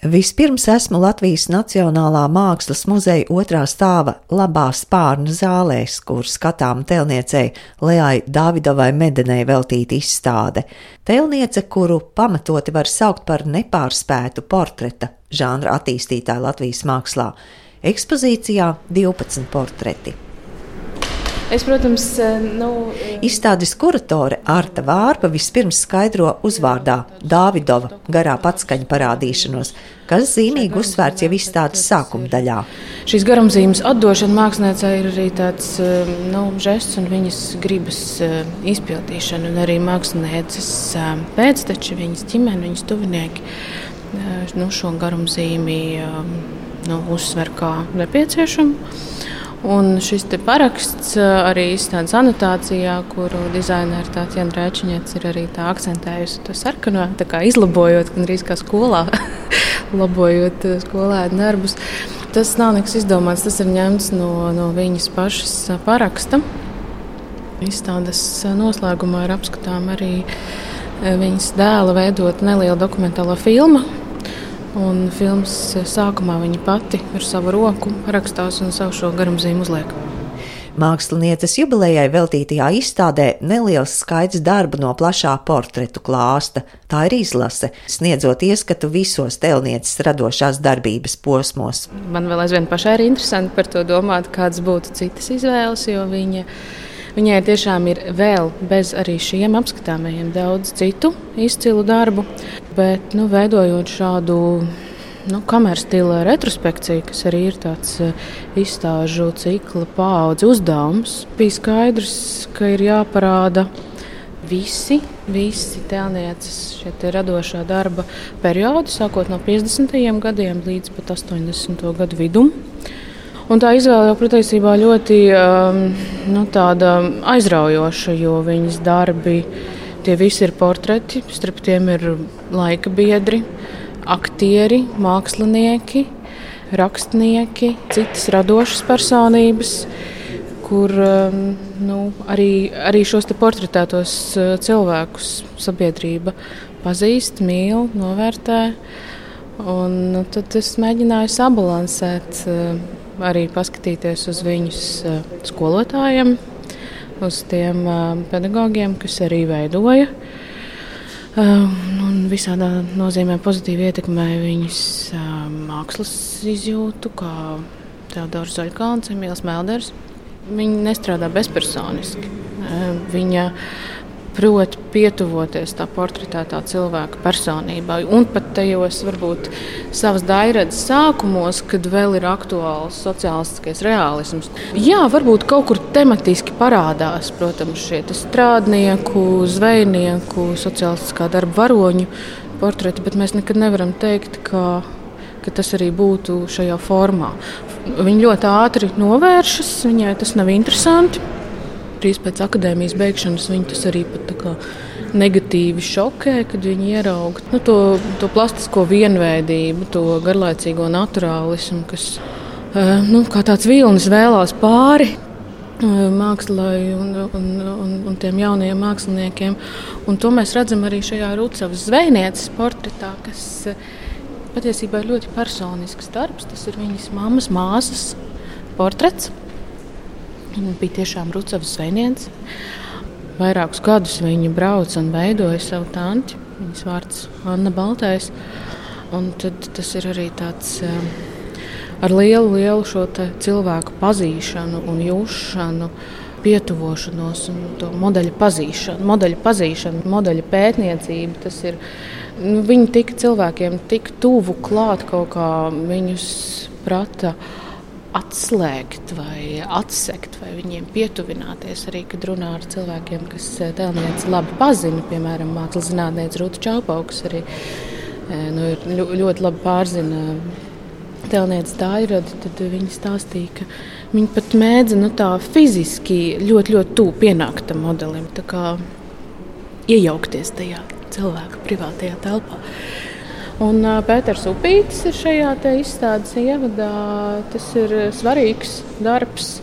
Vispirms esmu Latvijas Nacionālā mākslas muzeja otrā stāva labā spārna zālēs, kur skatām telniecei Leai Davidovai Medenei veltīta izstāde. Telniece, kuru pamatoti var saukt par nepārspētu portreta žanra attīstītāju Latvijas mākslā. Ekspozīcijā 12 portreti. Es, protams, nu, Izstādes kuratore Arta Vārpa vispirms skaidro uzvārdā Dāvidova garā patskaņa parādīšanos, kas zīmīgi uzsvērts jau izstādes sākuma daļā. šīs garumzīmes atdošana māksliniecei ir arī tāds nu, žests un viņas gribas eh, izpildīšana. Un arī mākslinieces eh, pēcteči, viņas ģimene, viņas tuvinieki eh, nu, šo garumzīmi eh, nu, uzsver kā nepieciešamu. Un šis paraksts arī izstādes anotācijā, kuru dizainere Tātjana Rēčiņets ir arī tā akcentējusi to sarkano, tā kā izlabojot, gan arī kā skolā, labojot skolēnu darbus. Tas nav nekas izdomāts, tas ir ņemts no, no viņas pašas paraksta. Izstādes noslēgumā ir apskatām arī viņas dēla veidot nelielu dokumentālo filmu. Un filmas sākumā viņa pati ar savu roku rakstās un savu šo garumzīmu uzliek. Mākslinieces jubilejai veltītajā izstādē neliels skaits darbu no plašā portretu klāsta. Tā ir izlase, sniedzot ieskatu visos telnieces radošās darbības posmos. Man vēl aizvien pašai ir interesanti par to domāt, kādas būtu citas izvēles, jo viņa, viņai tiešām ir vēl bez arī šiem apskatāmajiem daudz citu izcilu darbu. Bet, nu, veidojot šādu nu, kameras stila retrospekciju, kas arī ir tāds eh, izstāžu cikla paudze uzdevums, bija skaidrs, ka ir jāparāda visi, visi tēlnieces radošā darba periodi, sākot no 50. gadiem līdz pat 80. gadu vidum. Un tā izvēle jau patiesībā ļoti um, nu, aizraujoša, jo viņas darbi, tie visi ir portreti, starp tiem ir laika biedri, aktieri, mākslinieki, rakstnieki, citas radošas personības, kur um, nu, arī, arī šos portretētos uh, cilvēkus sabiedrība pazīst, mīl, novērtē. Un, nu, tad es mēģināju sabalansēt, uh, arī paskatīties uz viņus uh, skolotājiem, uz tiem pedagogiem, kas arī veidoja un visādā nozīmē pozitīvi ietekmēja viņas mākslas izjūtu, kā Teodors Zaļkāns, Emīls Melders. Viņa nestrādā bezpersoniski. Viņa prot pietuvoties tā portretētā cilvēka personībai. Un pat tajos varbūt savas dairadzes sākumos, kad vēl ir aktuāls sociālistiskais realisms. Jā, varbūt kaut kur tematiski parādās, protams, šie strādnieku, zvejnieku, sociālistiskā darba varoņu portreti, bet mēs nekad nevaram teikt, ka ka tas arī būtu šajā formā. Viņa ļoti ātri novēršas, viņai tas nav interesanti drīz pēc akadēmijas beigšanas viņi tas arī pat negatīvi šokē, kad viņi ieraudzīja nu, to, to plastisko vienveidību, to garlaicīgo naturālismu, kas uh, nu, kā tāds vilnis vēlās pāri. Mākslinieci un, un, un, un tiem jaunajiem māksliniekiem. Un to mēs redzam arī šajā Rūcavas zvejnieces portretā, kas patiesībā ir ļoti personisks darbs. Tas ir viņas mammas, māsas portrets. Viņa bija tiešām Rucavas zvejniece. Vairākus gadus viņa brauca un veidoja savu tanti. Viņas vārds Anna Baltais. Un tad tas ir arī tāds um, ar lielu, lielu šo cilvēku pazīšanu un jūšanu. Pietuvošanos un to modeļu pazīšanu, modeļu pazīšanu, modeļu pētniecību. Tas ir nu, viņi tika cilvēkiem tik tuvu klāt, kaut kā viņus prata atslēgt vai atsekt, vai viņiem pietuvināties. Arī, kad runā ar cilvēkiem, kas eh, tēlnieci labi pazina, piemēram, mākslas zinātniece Rūta Čaupauks, arī eh, nu, ļoti labi pārzina tā ir, tad viņi stāstīja, ka viņi pat mēdza nu, tā fiziski ļoti, ļoti tuvu pienākt tam modelim, kā iejaukties tajā cilvēka privātajā telpā. Un Pēters Upītis ir šajā izstādes ievadā. Tas ir svarīgs darbs,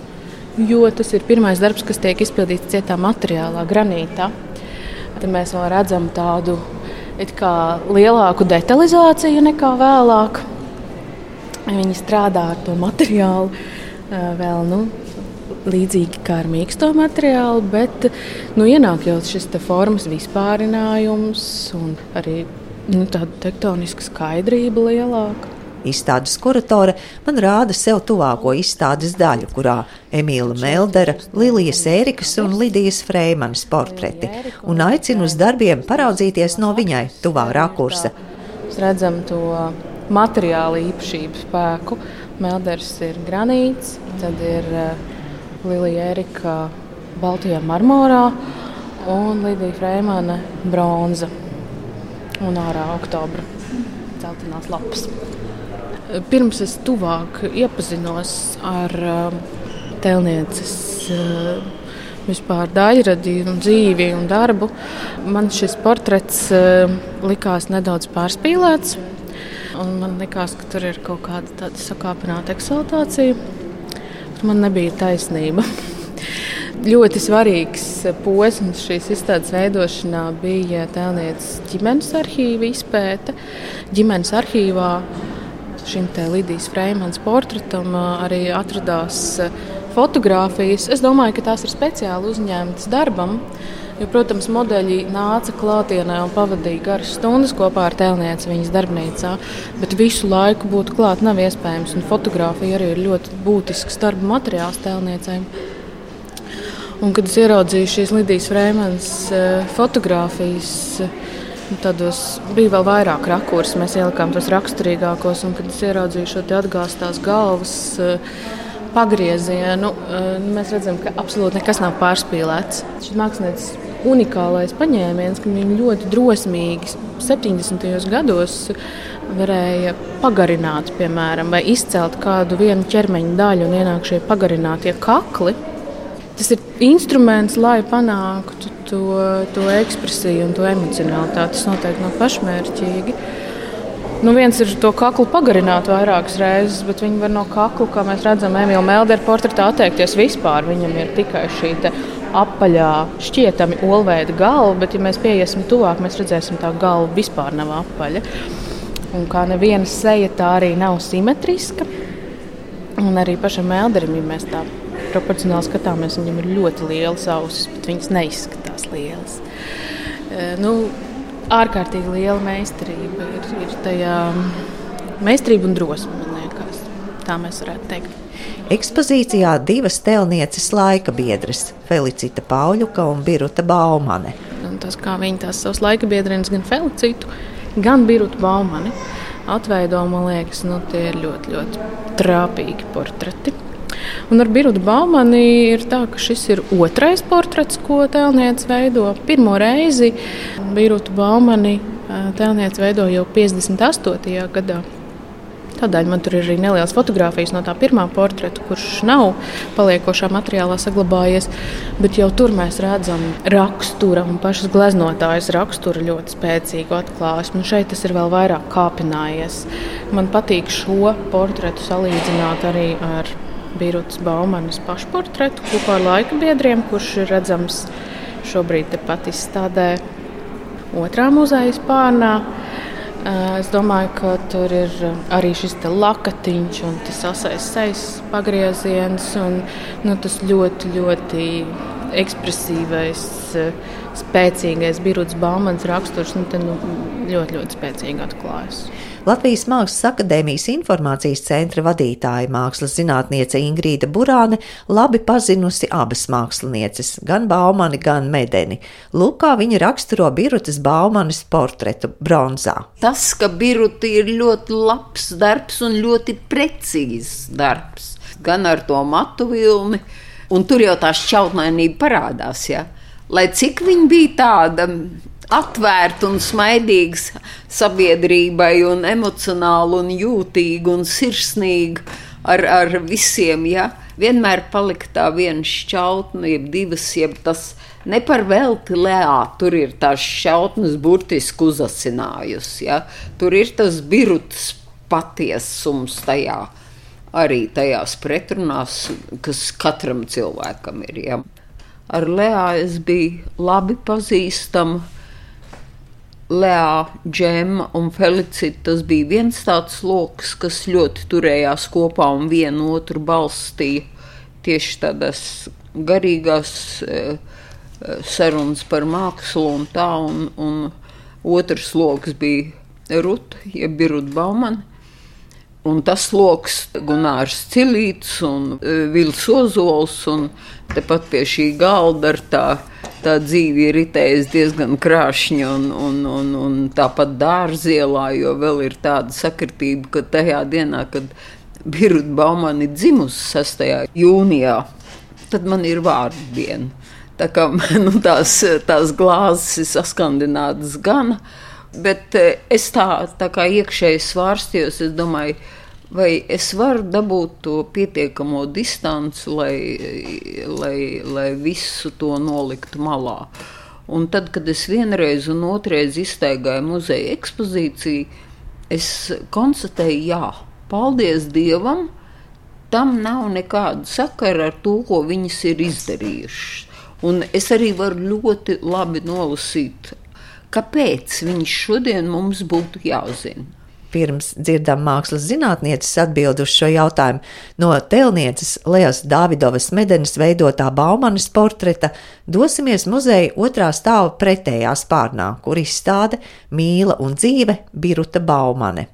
jo tas ir pirmais darbs, kas tiek izpildīts cietā materiālā, granītā. Tad mēs vēl redzam tādu lielāku detalizāciju nekā vēlāk. Viņi strādā ar to materiālu vēl nu, līdzīgi kā ar mīksto materiālu, bet nu, ienāk jau šis formas vispārinājums un arī nu, tāda tektoniska skaidrība lielāka. Izstādes kuratore man rāda sev tuvāko izstādes daļu, kurā Emīla Meldera, Lilijas Ērikas un Lidijas Freimanas portreti, un aicina uz darbiem paraudzīties no viņai tuvā rakursa. Mēs redzam to materiālu īpašību spēku. Melders ir granīts, tad ir uh, Lilija Erika Baltijā marmorā un Lidija Freimana bronza un ārā oktobra celtinās lapas. Pirms es tuvāk iepazinos ar uh, tēlnieces uh, vispār daļradi un dzīvi un darbu, man šis portrets uh, likās nedaudz pārspīlēts. Man liekas, ka tur ir kaut kāda tāda sakāpināta eksaltācija. Man nebija taisnība. Ļoti svarīgs posms šīs izstādes veidošanā bija tēlnieces ģimenes arhīva izpēta. Ģimenes arhīvā šim Lidijas Freimans portretam arī atradās fotogrāfijas. Es domāju, ka tās ir speciāli uzņemtas darbam. Jo, protams, modeļi nāca klātienē un pavadīja garas stundas kopā ar tēlnieci viņas darbnīcā, bet visu laiku būt klāt nav iespējams. Fotogrāfija arī ir ļoti būtisks darba materiāls tēlniecei. Un, kad es ieraudzīju šīs Lidijas Freemanas eh, fotogrāfijas, nu, Tādos bija vēl vairāk rakursu, mēs ielikām tos raksturīgākos, un kad es ieraudzīju šo atgāztās galvas eh, pagriezienu, eh, mēs redzam, ka absolūti nekas nav pārspīlēts. Šis mākslinieks unikālais paņēmiens, ka viņi ļoti drosmīgi 70. gados varēja pagarināt, piemēram, vai izcelt kādu vienu ķermeņa daļu un ienāk šie pagarinātie kakli. Tas ir instruments, lai panāktu to, to ekspresiju un to emocionalitāti. Tas noteikti nav pašmērķīgi. Nu, viens ir to kaklu pagarināt vairākas reizes, bet viņi var no kakla, kā mēs redzam, Emīļa Meldera portretā atteikties vispār. Viņam ir tikai šī apaļā, šķietami olveida galva, bet, ja mēs pieiesim tuvāk, mēs redzēsim, ka tā galva vispār nav apaļa. Un kā neviena seja, tā arī nav simetriska. Un arī pašam Melderim, ja mēs tā proporcionāli skatāmies, viņam ir ļoti lielas ausis, bet viņas neizskatās lielas. E, nu, ārkārtīgi liela meistarība ir, ir tajā meistarība un drosme, man liekas. Tā mēs varētu teikt. Ekspozīcijā divas tēlnieces laika biedras - Felicita Pauļuka un Biruta Baumane. Un tas, kā viņi tās savus laika biedrenes, gan Felicitu, gan Birutu Baumani atveido, man liekas, nu, tie ir ļoti, ļoti trāpīgi portreti. Un ar Birutu Baumani ir tā, ka šis ir otrais portrets, ko tēlniece veido. Pirmo reizi Birutu Baumani tēlniece veido jau 58. gadā. Tādēļ man tur ir arī nelielas fotogrāfijas no tā pirmā portreta, kurš nav paliekošā materiālā saglabājies. Bet jau tur mēs redzam rakstura un pašas gleznotājas rakstura ļoti spēcīgu atklāsmu. Šeit tas ir vēl vairāk kāpinājies. Man patīk šo portretu salīdzināt arī ar Birutas Baumanas pašportretu kopā ar laika biedriem, kurš ir redzams šobrīd tepat izstādē otrā muzeja spārnā. Es domāju, ka tur ir arī šis lakatiņš un tas asais sejas pagrieziens un nu, tas ļoti, ļoti ekspresīvais, spēcīgais Biruts Baumans raksturs nu, te, nu, ļoti, ļoti spēcīgi atklājas. Latvijas Mākslas akadēmijas informācijas centra vadītāja mākslas zinātniece Ingrīda Burāne labi pazinusi abas mākslinieces, gan Baumani, gan Medeni. Lūk, kā viņa raksturo Birutas Baumanis portretu bronzā. Tas, ka Biruta ir ļoti labs darbs un ļoti precīzs darbs, gan ar to matu vilni, un tur jau tā šķautnainība parādās. Ja? Lai cik viņa bija tāda atvērta un smaidīga sabiedrībai, un emocionāli, un jūtīga un sirsnīga ar, ar visiem. Ja? Vienmēr palika tā viena šķautne, jeb divas, jeb tas ne par velti lēā. Tur ir tās šķautnes burtiski uzasinājusi. Ja? Tur ir tas birts patiesums tajā. Arī tajās pretrunās, kas katram cilvēkam ir. Ja? Ar Lēju es biju labi pazīstama Lea, Džema un Felicita tas bija viens tāds lokus, kas ļoti turējās kopā un vienu otru balstīja tieši tādās garīgās e, sarunas par mākslu un tā, un, un otrs lokus bija Ruta, jeb Birut Baumana. Un tas lokus Gunārs Cilīts un e, Vils Ozols un tepat pie šī galda ar tādu tā dzīve ir ritējusi diezgan krāšņi un, un, un, un tāpat dārzielā, jo vēl ir tāda sakritība, ka tajā dienā, kad Birta Baumana ir dzimusi 6. jūnijā, tad man ir vārdu diena. Tā kā nu, tās, tās glāzes ir saskandinātas gan, bet eh, es tā, tā kā iekšēji svārstījos, es domāju, vai es varu dabūt to pietiekamo distanci, lai, lai, lai visu to noliktu malā. Un tad, kad es vienreiz un otrreiz iztaigāju muzeja ekspozīciju, es konstatēju, jā, paldies Dievam, tam nav nekāda sakara ar to, ko viņas ir izdarījušas. Un es arī varu ļoti labi nolasīt, kāpēc viņš šodien mums būtu jāzina. Pirms dzirdam mākslas zinātnieces atbild uz šo jautājumu, no tēlnieces Lejas Dāvidovas medenes veidotā Baumanas portreta dosimies muzeja otrā stāva pretējā spārnā, kur izstāde Mīla un dzīve Biruta Baumane.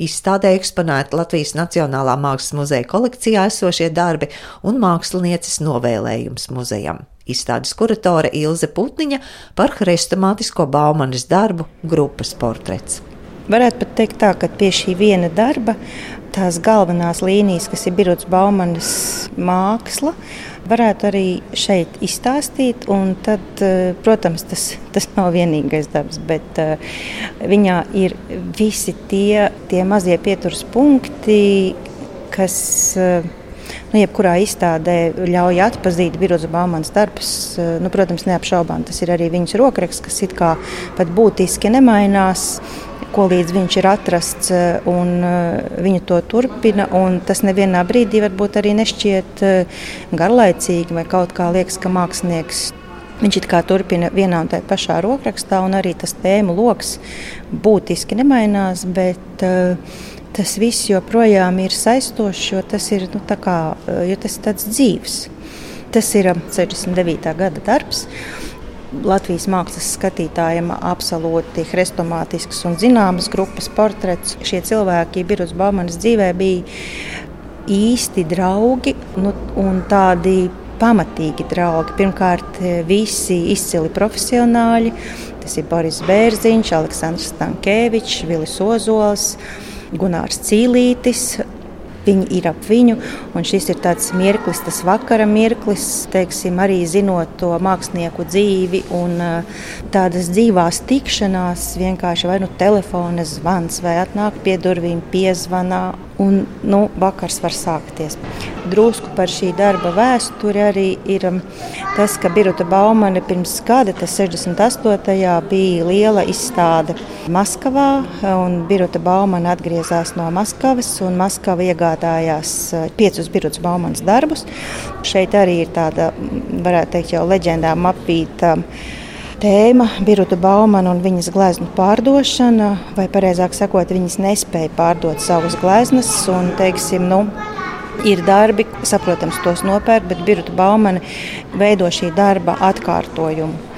Izstādē eksponēti Latvijas Nacionālā mākslas muzeja kolekcijā esošie darbi un mākslinieces novēlējums muzejam. Izstādes kuratore Ilze Putniņa par hrestomātisko Baumanas darbu grupas portrets. Varētu pat teikt tā, ka pie šī viena darba tās galvenās līnijas, kas ir Birots Baumanas māksla, varētu arī šeit izstāstīt. Tad, eh, protams, tas, tas nav vienīgais darbs, bet uh, viņā ir visi tie, tie mazie pieturas punkti, kas. Uh, nu, jebkurā izstādē ļauj atzīt Biroza Baumanas darbus. Nu, protams, neapšaubām tas ir arī viņas rokraksts, kas it kā pat būtiski nemainās ko līdz viņš ir atrasts, eh, un eh, viņa to turpina. Tas nevienā brīdī varbūt arī nešķiet eh, garlaicīgi, vai kaut kā liekas, ka mākslinieks Viņš it kā turpina vienā un tajā pašā rokrakstā, un arī tas tēmu lokus būtiski nemainās, bet uh, tas viss joprojām ir saistošs, jo tas ir, nu, kā, jo tas ir tāds dzīves. Tas ir 69. gada darbs. Latvijas mākslas skatītājiem absolūti hrestomātisks un zināmas grupas portrets. Šie cilvēki Birus Baumanas dzīvē bija īsti draugi nu, un tādi pamatīgi draugi. Pirmkārt, visi izcili profesionāļi. Tas ir Boris Bērziņš, Aleksandrs Stankēvičs, Vilis Ozols, Gunārs Cīlītis, Viņi ir ap viņu, un šis ir tāds mirklis, tas vakara mirklis, teiksim, arī zinot to mākslinieku dzīvi un eh, tādas dzīvās tikšanās, vienkārši vai nu telefona zvans, vai atnāk pie durvīm, piezvanā un nu, vakars var sākties. Drusku par šī darba vēsturi arī ir um, tas, ka Birta Baumane pirms gada, tas 68. bija liela izstāde Maskavā, un Birta Baumane atgriezās no Maskavas, un Maskava iegādājās uh, piecus Birta Baumanas darbus. Šeit arī ir tāda, varētu teikt, jau leģendām apvīta tēma Birta Baumana un viņas gleznu pārdošana, vai precīzāk sakot, viņas nespēja pārdot savus gleznas. Un, teiksim, nu, Ir darbi, saprotams, tos nopērk, bet Birta Baumana veido šī darba atkārtojumu.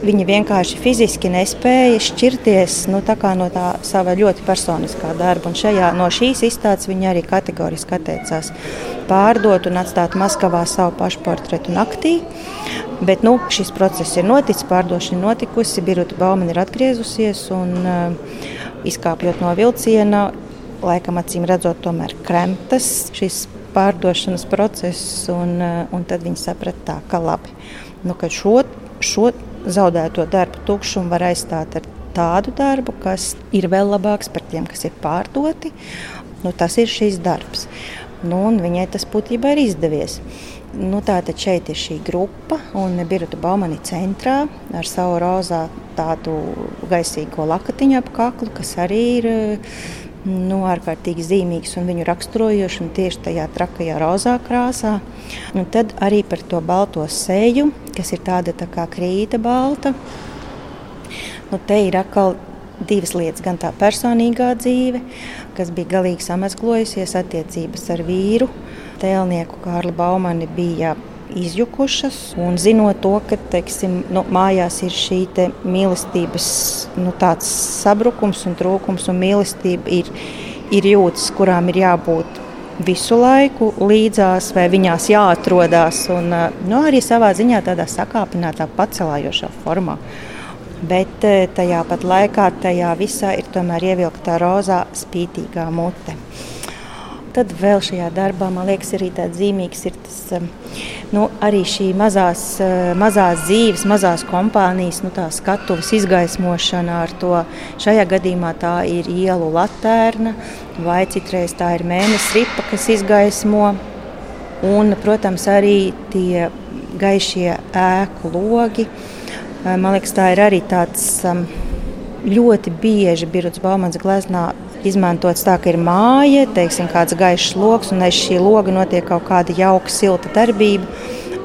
Viņa vienkārši fiziski nespēja šķirties nu, no tā sava ļoti personiskā darba. Un šajā, no šīs izstādes viņa arī kategoriski atteicās pārdot un atstāt Maskavā savu pašu portretu naktī. Bet nu, šis process ir noticis, pārdošana notikusi, Birta Baumana ir atgriezusies un uh, izkāpjot no vilciena. Laikam, acīm redzot, tomēr kremtas šis pārdošanas process, un, uh, un tad viņi saprata, tā, ka labi, nu, ka šo, šo zaudēto darbu tukšumu var aizstāt ar tādu darbu, kas ir vēl labāks par tiem, kas ir pārdoti. Nu, tas ir šīs darbs. Nu, viņai tas būtībā ir izdevies. Nu, Tātad šeit ir šī grupa, un Birta Baumani centrā ar savu rozā tādu gaisīgo lakatiņu ap kaklu, kas arī ir nu, ārkārtīgi zīmīgs un viņu raksturojošs un tieši tajā trakajā rozā krāsā. Un tad arī par to balto seju, kas ir tāda tā kā krīta balta. Nu, te ir atkal divas lietas. Gan tā personīgā dzīve, kas bija galīgi samazglojusies, attiecības ar vīru. Tēlnieku Kārli Baumani bija izjukušas. Un zinot to, ka teiksim, nu, mājās ir šī mīlestības nu, sabrukums un trūkums, un mīlestība ir, ir jūtas, kurām ir jābūt visu laiku līdzās, vai viņās jāatrodas. Un, nu, arī savā ziņā tādā sakāpinātā, pacelājošā formā. Bet tajā pat laikā tajā visā ir tomēr ievilkta rozā spītīgā mute. Tad vēl šajā darbā man liekas, arī tāds zīmīgs ir tas, um, nu, arī šī mazās, uh, mazās dzīves, mazās kompānijas, nu, tā skatuves izgaismošana ar to. Šajā gadījumā tā ir ielu latērna, vai citreiz tā ir mēnesis ripa, kas izgaismo. Un, protams, arī tie gaišie ēku logi. Uh, man liekas, tā ir arī tāds um, ļoti bieži Biruts Baumans gleznā izmantots tā, ka ir māja, teiksim, kāds gaišs lokus, un aiz šī loga notiek kaut kāda jauka, silta darbība.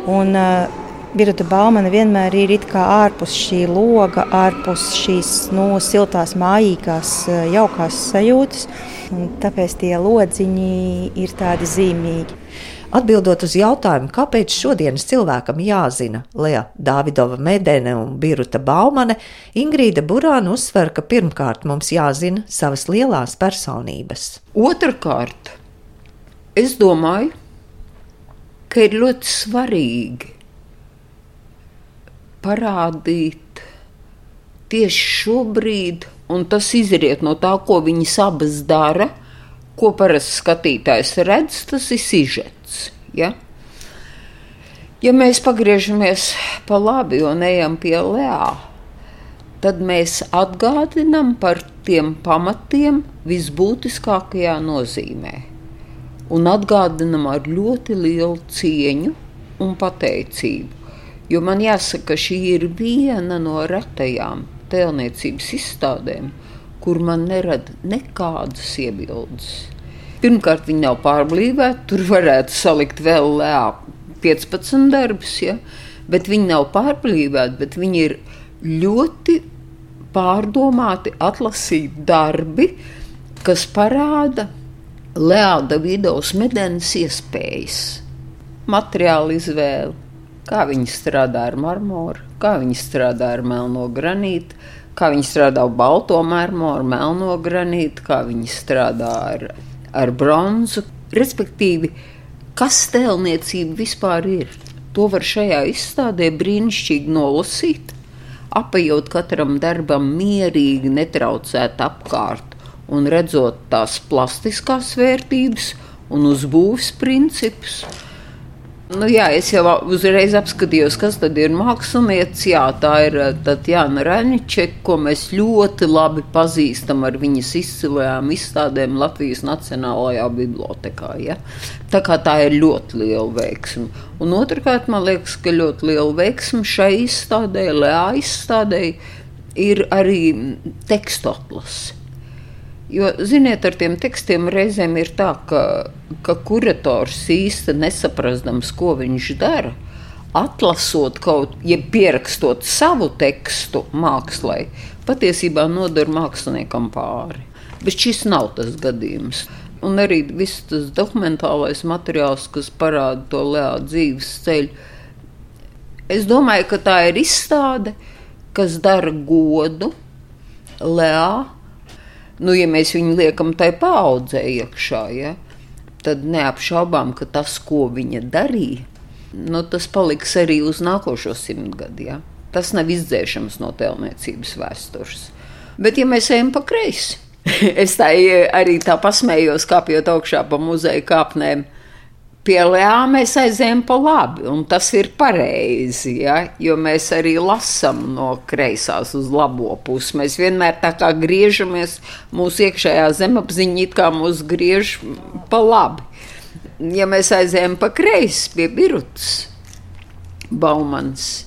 Un, uh, Birta Baumana vienmēr ir ārpus šī loga, ārpus šīs nu, siltās, mājīgās, jaukās sajūtas. Tāpēc tie lodziņi ir tādi zīmīgi. Atbildot uz jautājumu, kāpēc šodienas cilvēkam jāzina Lea Dāvidova Medene un Biruta Baumane, Ingrīda Burāna uzsver, ka pirmkārt mums jāzina savas lielās personības. Otrakārt, es domāju, ka ir ļoti svarīgi parādīt tieši šobrīd, un tas izriet no tā, ko viņas abas dara, ko parasti skatītājs redz, tas ir sižets. Ja? Ja mēs pagriežamies pa labi un ejam pie lēā, tad mēs atgādinām par tiem pamatiem visbūtiskākajā nozīmē. Un atgādinām ar ļoti lielu cieņu un pateicību. Jo man jāsaka, ka šī ir viena no retajām tēlniecības izstādēm, kur man nerada nekādas iebildes. Pirmkārt, viņi nav pārblīvēti, tur varētu salikt vēl lēā 15 darbus, ja? bet viņi nav pārblīvēti, bet viņi ir ļoti pārdomāti, atlasīti darbi, kas parāda Leāda Vidovas medenes iespējas, materiālu izvēli, kā viņi strādā ar marmoru, kā viņi strādā ar melno granītu, kā viņi strādā ar balto marmoru, melno granītu, kā viņi strādā ar ar bronzu. Respektīvi, kas tēlniecība vispār ir? To var šajā izstādē brīnišķīgi nolasīt, apējot katram darbam mierīgi, netraucēt apkārt un redzot tās plastiskās vērtības un uzbūves principus Nu, jā, es jau uzreiz apskatījos, kas tad ir mākslinieks. Jā, tā ir eh, Tatjana Reničeka, ko mēs ļoti labi pazīstam ar viņas izcilajām izstādēm Latvijas Nacionālajā bibliotekā. Ja? Tā kā tā ir ļoti liela veiksme. Un otrkārt, man liekas, ka ļoti liela veiksme šai izstādē, Lēā izstādē, ir arī tekstu atlase. Jo, ziniet, ar tiem tekstiem reizēm ir tā, ka, ka kurators īsti nesaprastams, ko viņš dara, atlasot kaut ko, ja pierakstot savu tekstu mākslai, patiesībā nodara māksliniekam pāri. Bet šis nav tas gadījums. Un arī viss tas dokumentālais materiāls, kas parāda to Lēā dzīves ceļu. Es domāju, ka tā ir izstāde, kas dara godu Lēā nu, ja mēs viņu liekam tai paudzē iekšā, ja, tad neapšaubām, ka tas, ko viņa darīja, nu, tas paliks arī uz nākošo simtgadu. Ja. Tas nav izdzēšams no tēlniecības vēstures. Bet, ja mēs ejam pa kreisi, es tā arī tā pasmējos, kāpjot augšā pa muzeja kāpnēm pie Lēā mēs aizējām pa labi, un tas ir pareizi, ja? jo mēs arī lasām no kreisās uz labo pusi. Mēs vienmēr tā kā griežamies, mūsu iekšējā zemapziņa it kā mūs griež pa labi. Ja mēs aizējām pa kreisi pie Birutas, Baumans,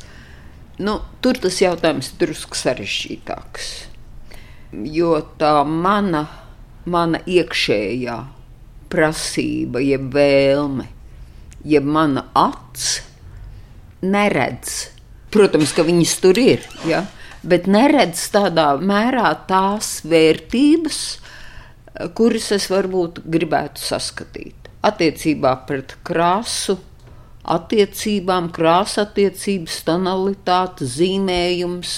nu, tur tas jautājums drusku sarežģītāks. Jo tā mana, mana iekšējā prasība, jeb vēlme, jeb mana acs neredz. Protams, ka viņas tur ir, ja? bet neredz tādā mērā tās vērtības, kuras es varbūt gribētu saskatīt. Attiecībā pret krāsu, attiecībām, krāsa attiecības, tonalitāte, zīmējums,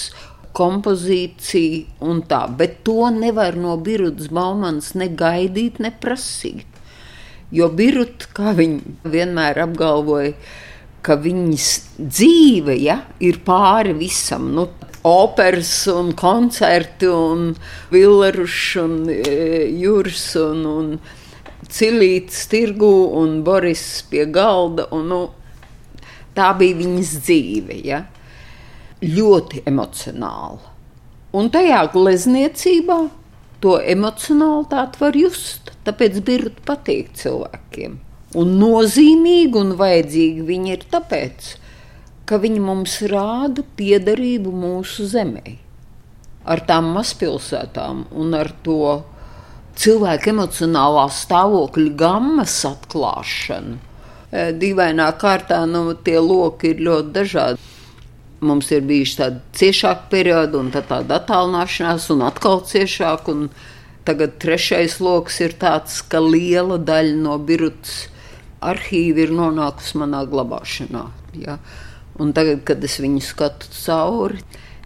kompozīcija un tā. Bet to nevar no Birutas Baumanas ne gaidīt, ne prasīt. Jo Biruta, kā viņa vienmēr apgalvoja, ka viņas dzīve ja, ir pāri visam. Nu, operas un koncerti un Villerušs un e, Jūras un, un Cilīts tirgu un Boris pie galda. Un, nu, tā bija viņas dzīve. Ja. Ļoti emocionāla. Un tajā glezniecībā to emocionalitāti var just. Tāpēc birta patīk cilvēkiem. Un nozīmīgi un vajadzīgi viņi ir tāpēc, ka viņi mums rāda piederību mūsu zemē. Ar tām mazpilsētām un ar to cilvēku emocionālā stāvokļa gammas atklāšanu. Dīvainā kārtā nu, tie loki ir ļoti dažādi. Mums ir bijuši tādi ciešāki periodi, un tad tāda attālināšanās, un atkal ciešāk. Un tagad trešais lokus ir tāds, ka liela daļa no birutas arhīva ir nonākusi manā glabāšanā. Ja? Un tagad, kad es viņu skatu cauri,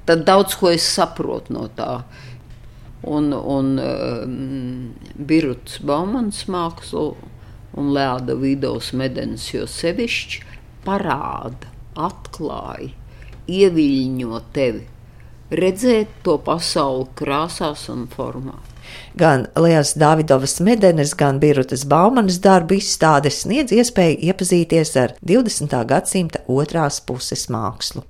tad daudz ko es saprotu no tā. Un, un um, Biruts Baumans mākslu un Lēda Vidovs Medens jo sevišķi parāda, atklāja ieviļņo tevi, redzēt to pasauli krāsās un formā. Gan Lielas Davidovas medenes, gan Birutas Baumanas darbu izstādes sniedz iespēju iepazīties ar 20. gadsimta otrās puses mākslu.